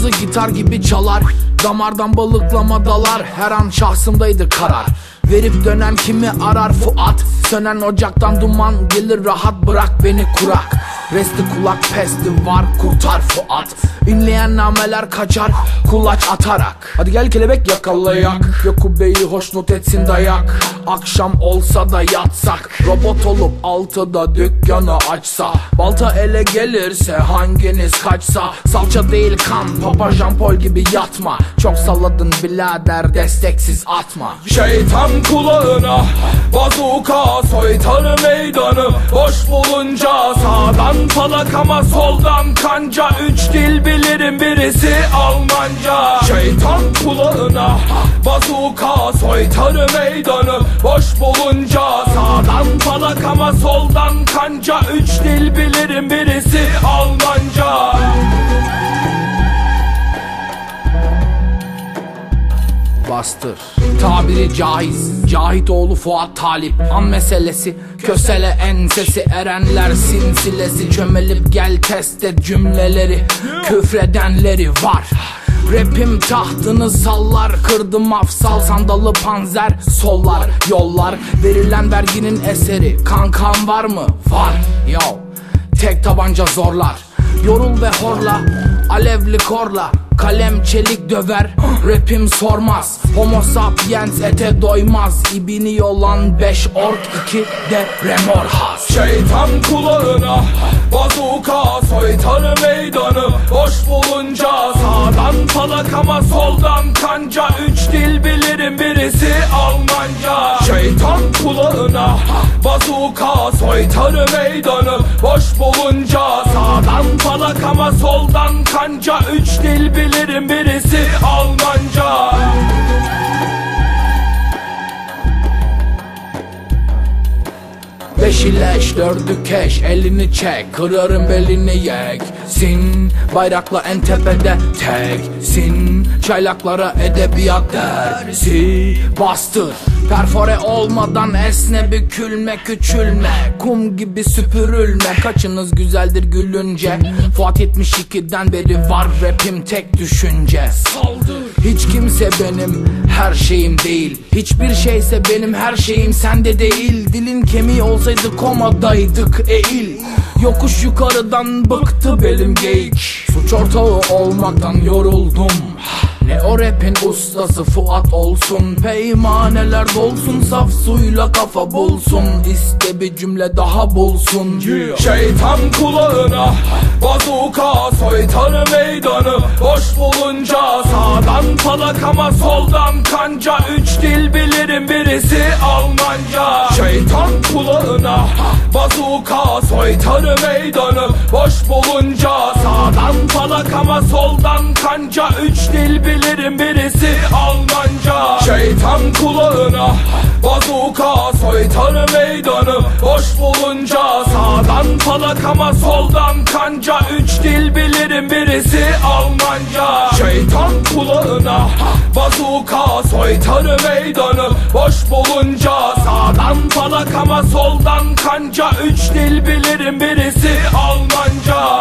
Sazı gitar gibi çalar. Damardan balıklama dalar. Her an şahsımdaydı karar. Verip dönen kimi arar Fuat. Sönen ocaktan duman gelir rahat bırak beni kurak Resti kulak pesti var kurtar Fuat. Ünleyen nameler kaçar kulaç atarak. Hadi gel kelebek yakalayak. Yakube'yi hoşnut etsin dayak. Akşam olsa da yatsak Robot olup altıda dükkanı açsa. Balta ele gelirse hanginiz kaçsa. Salça değil kan Papa Jean gibi yatma. Çok salladın birader desteksiz atma. Şeytan kulağına bazuka soytarı meydanı. Boş bulunca sağdan falak ama soldan kanca Üç dil bilirim birisi Almanca. Şeytan kulağına bazuka soytarı meydanı Boş bulunca. Sağdan falak ama soldan kanca Üç dil bilirim birisi Almanca bastır. Tabiri caiz. Cahit oğlu Fuat Talip. An meselesi Kösele ensesi. Erenler sinsilesi. Çömelip gel test et cümleleri. Küfredenleri var. Rapim tahtını sallar. Kırdım afsal sandalı panzer. Sollar yollar. Verilen verginin eseri. Kankan var mı? Var. Yo. Tek tabanca zorlar. Yorul ve horla. Alevli korla Kalem çelik döver Rapim sormaz. Homo sapiens ete doymaz. İbini yolan 5 ork 2 de remorhaz Şeytan kulağına bazuka soytarı meydanı. Boş bulunca sağdan falak ama soldan kanca. Üç dil bilirim birisi Almanca. Şeytan kulağına bazuka soytarı meydanı Boş bulunca sağdan falak ama soldan kanca. Üç dil bilirim birisi Almanca İleş dördü keş elini çek Kırarım belini yek. Sin bayrakla en tepede teksin Çaylaklara edebiyat dersi Bastır. Perfore olmadan esne bükülme küçülme. Kum gibi süpürülme. Kaçınız güzeldir gülünce? Fuat 72'den beri var rapim tek düşünce. Saldır. Hiç kimse benim her şeyim değil. Hiçbir şeyse benim her şeyim sende değil. Dilin kemiği olsaydı komadaydık eğil. Yokuş yukarıdan bıktı belim geyik. Suç ortağı olmaktan yoruldum. Ne o rapin ustası Fuat olsun? Peymaneler dolsun Saf suyla kafa bulsun İste bir cümle daha bulsun. Şeytan kulağına bazuka soytarı meydanı. Boş bulunca sağdan falak ama soldan kanca. Üç dil bilirim birisi Şeytan kulağına bazuka soytarı meydanı Boş bulunca sağdan falak ama soldan kanca. Üç dil bilirim birisi Almanca. Şeytan kulağına bazuka soytarı meydanı Boş bulunca sağdan falak ama soldan kanca. Üç dil bilirim birisi Almanca. Şeytan kulağına bazuka soytarı meydanı Boş bulunca sağdan falak ama soldan kanca. Üç dil bilirim birisi Almanca